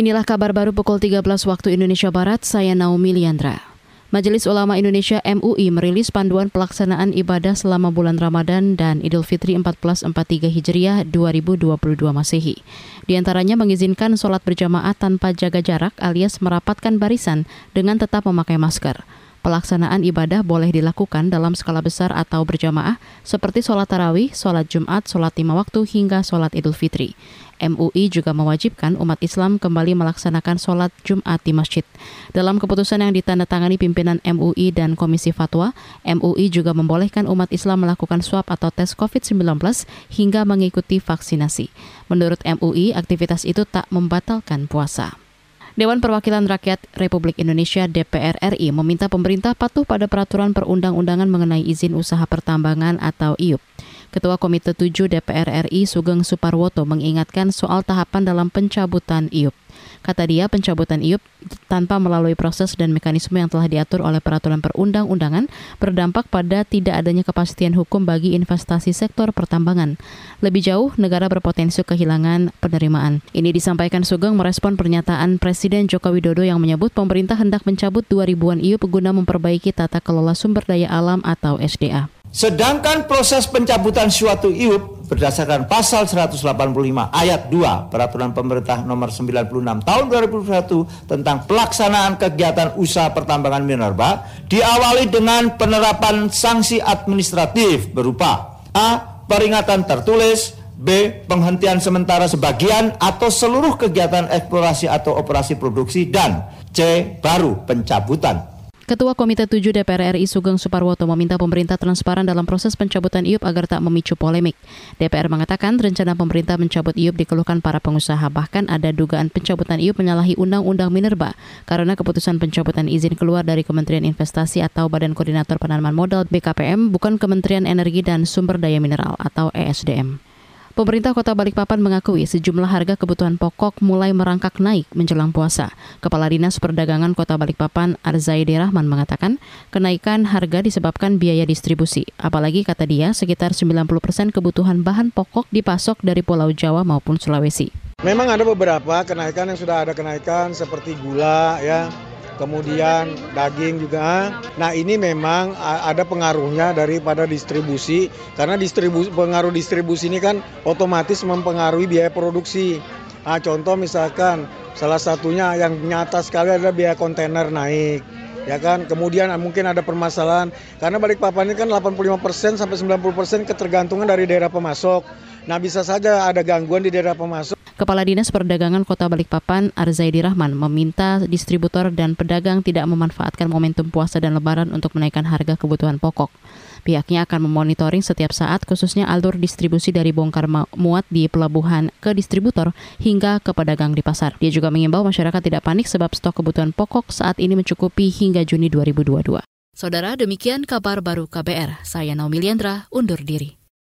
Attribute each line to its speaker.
Speaker 1: Inilah kabar baru pukul 13 waktu Indonesia Barat, saya Naomi Liandra. Majelis Ulama Indonesia MUI merilis panduan pelaksanaan ibadah selama bulan Ramadan dan Idul Fitri 1443 Hijriah 2022 Masehi. Di antaranya mengizinkan sholat berjamaah tanpa jaga jarak alias merapatkan barisan dengan tetap memakai masker. Pelaksanaan ibadah boleh dilakukan dalam skala besar atau berjamaah, seperti sholat tarawih, sholat Jumat, sholat lima waktu, hingga sholat Idul Fitri. MUI juga mewajibkan umat Islam kembali melaksanakan sholat Jumat di masjid. Dalam keputusan yang ditandatangani pimpinan MUI dan Komisi Fatwa, MUI juga membolehkan umat Islam melakukan swab atau tes COVID-19 hingga mengikuti vaksinasi. Menurut MUI, aktivitas itu tak membatalkan puasa. Dewan Perwakilan Rakyat Republik Indonesia DPR RI meminta pemerintah patuh pada peraturan perundang-undangan mengenai izin usaha pertambangan atau IUP. Ketua Komite 7 DPR RI Sugeng Suparwoto mengingatkan soal tahapan dalam pencabutan IUP. Kata dia, pencabutan IUP tanpa melalui proses dan mekanisme yang telah diatur oleh peraturan perundang-undangan berdampak pada tidak adanya kepastian hukum bagi investasi sektor pertambangan. Lebih jauh, negara berpotensi kehilangan penerimaan. Ini disampaikan Sugeng merespon pernyataan Presiden Joko Widodo yang menyebut pemerintah hendak mencabut 2 ribuan IUP guna memperbaiki tata kelola sumber daya alam atau SDA.
Speaker 2: Sedangkan proses pencabutan suatu IUP berdasarkan pasal 185 ayat 2 Peraturan Pemerintah nomor 96 tahun 2021 tentang pelaksanaan kegiatan usaha pertambangan minerba diawali dengan penerapan sanksi administratif berupa A. Peringatan tertulis B. Penghentian sementara sebagian atau seluruh kegiatan eksplorasi atau operasi produksi dan C. Baru pencabutan
Speaker 1: Ketua Komite 7 DPR RI Sugeng Suparwoto meminta pemerintah transparan dalam proses pencabutan IUP agar tak memicu polemik. DPR mengatakan rencana pemerintah mencabut IUP dikeluhkan para pengusaha, bahkan ada dugaan pencabutan IUP menyalahi Undang-Undang Minerba karena keputusan pencabutan izin keluar dari Kementerian Investasi atau Badan Koordinator Penanaman Modal BKPM bukan Kementerian Energi dan Sumber Daya Mineral atau ESDM. Pemerintah Kota Balikpapan mengakui sejumlah harga kebutuhan pokok mulai merangkak naik menjelang puasa. Kepala Dinas Perdagangan Kota Balikpapan Arzaidi Rahman mengatakan kenaikan harga disebabkan biaya distribusi. Apalagi kata dia sekitar 90% kebutuhan bahan pokok dipasok dari Pulau Jawa maupun Sulawesi.
Speaker 3: Memang ada beberapa kenaikan yang sudah ada kenaikan seperti gula ya, kemudian daging juga. Nah ini memang ada pengaruhnya daripada distribusi, karena distribusi, pengaruh distribusi ini kan otomatis mempengaruhi biaya produksi. Nah, contoh misalkan salah satunya yang nyata sekali adalah biaya kontainer naik ya kan kemudian mungkin ada permasalahan karena Balikpapan ini kan 85% sampai 90% ketergantungan dari daerah pemasok nah bisa saja ada gangguan di daerah pemasok
Speaker 1: Kepala Dinas Perdagangan Kota Balikpapan Arzaidi Rahman meminta distributor dan pedagang tidak memanfaatkan momentum puasa dan lebaran untuk menaikkan harga kebutuhan pokok. Pihaknya akan memonitoring setiap saat khususnya alur distribusi dari bongkar muat di pelabuhan ke distributor hingga ke pedagang di pasar. Dia juga mengimbau masyarakat tidak panik sebab stok kebutuhan pokok saat ini mencukupi hingga Juni 2022. Saudara, demikian kabar baru KBR. Saya Naomi Liandra, undur diri.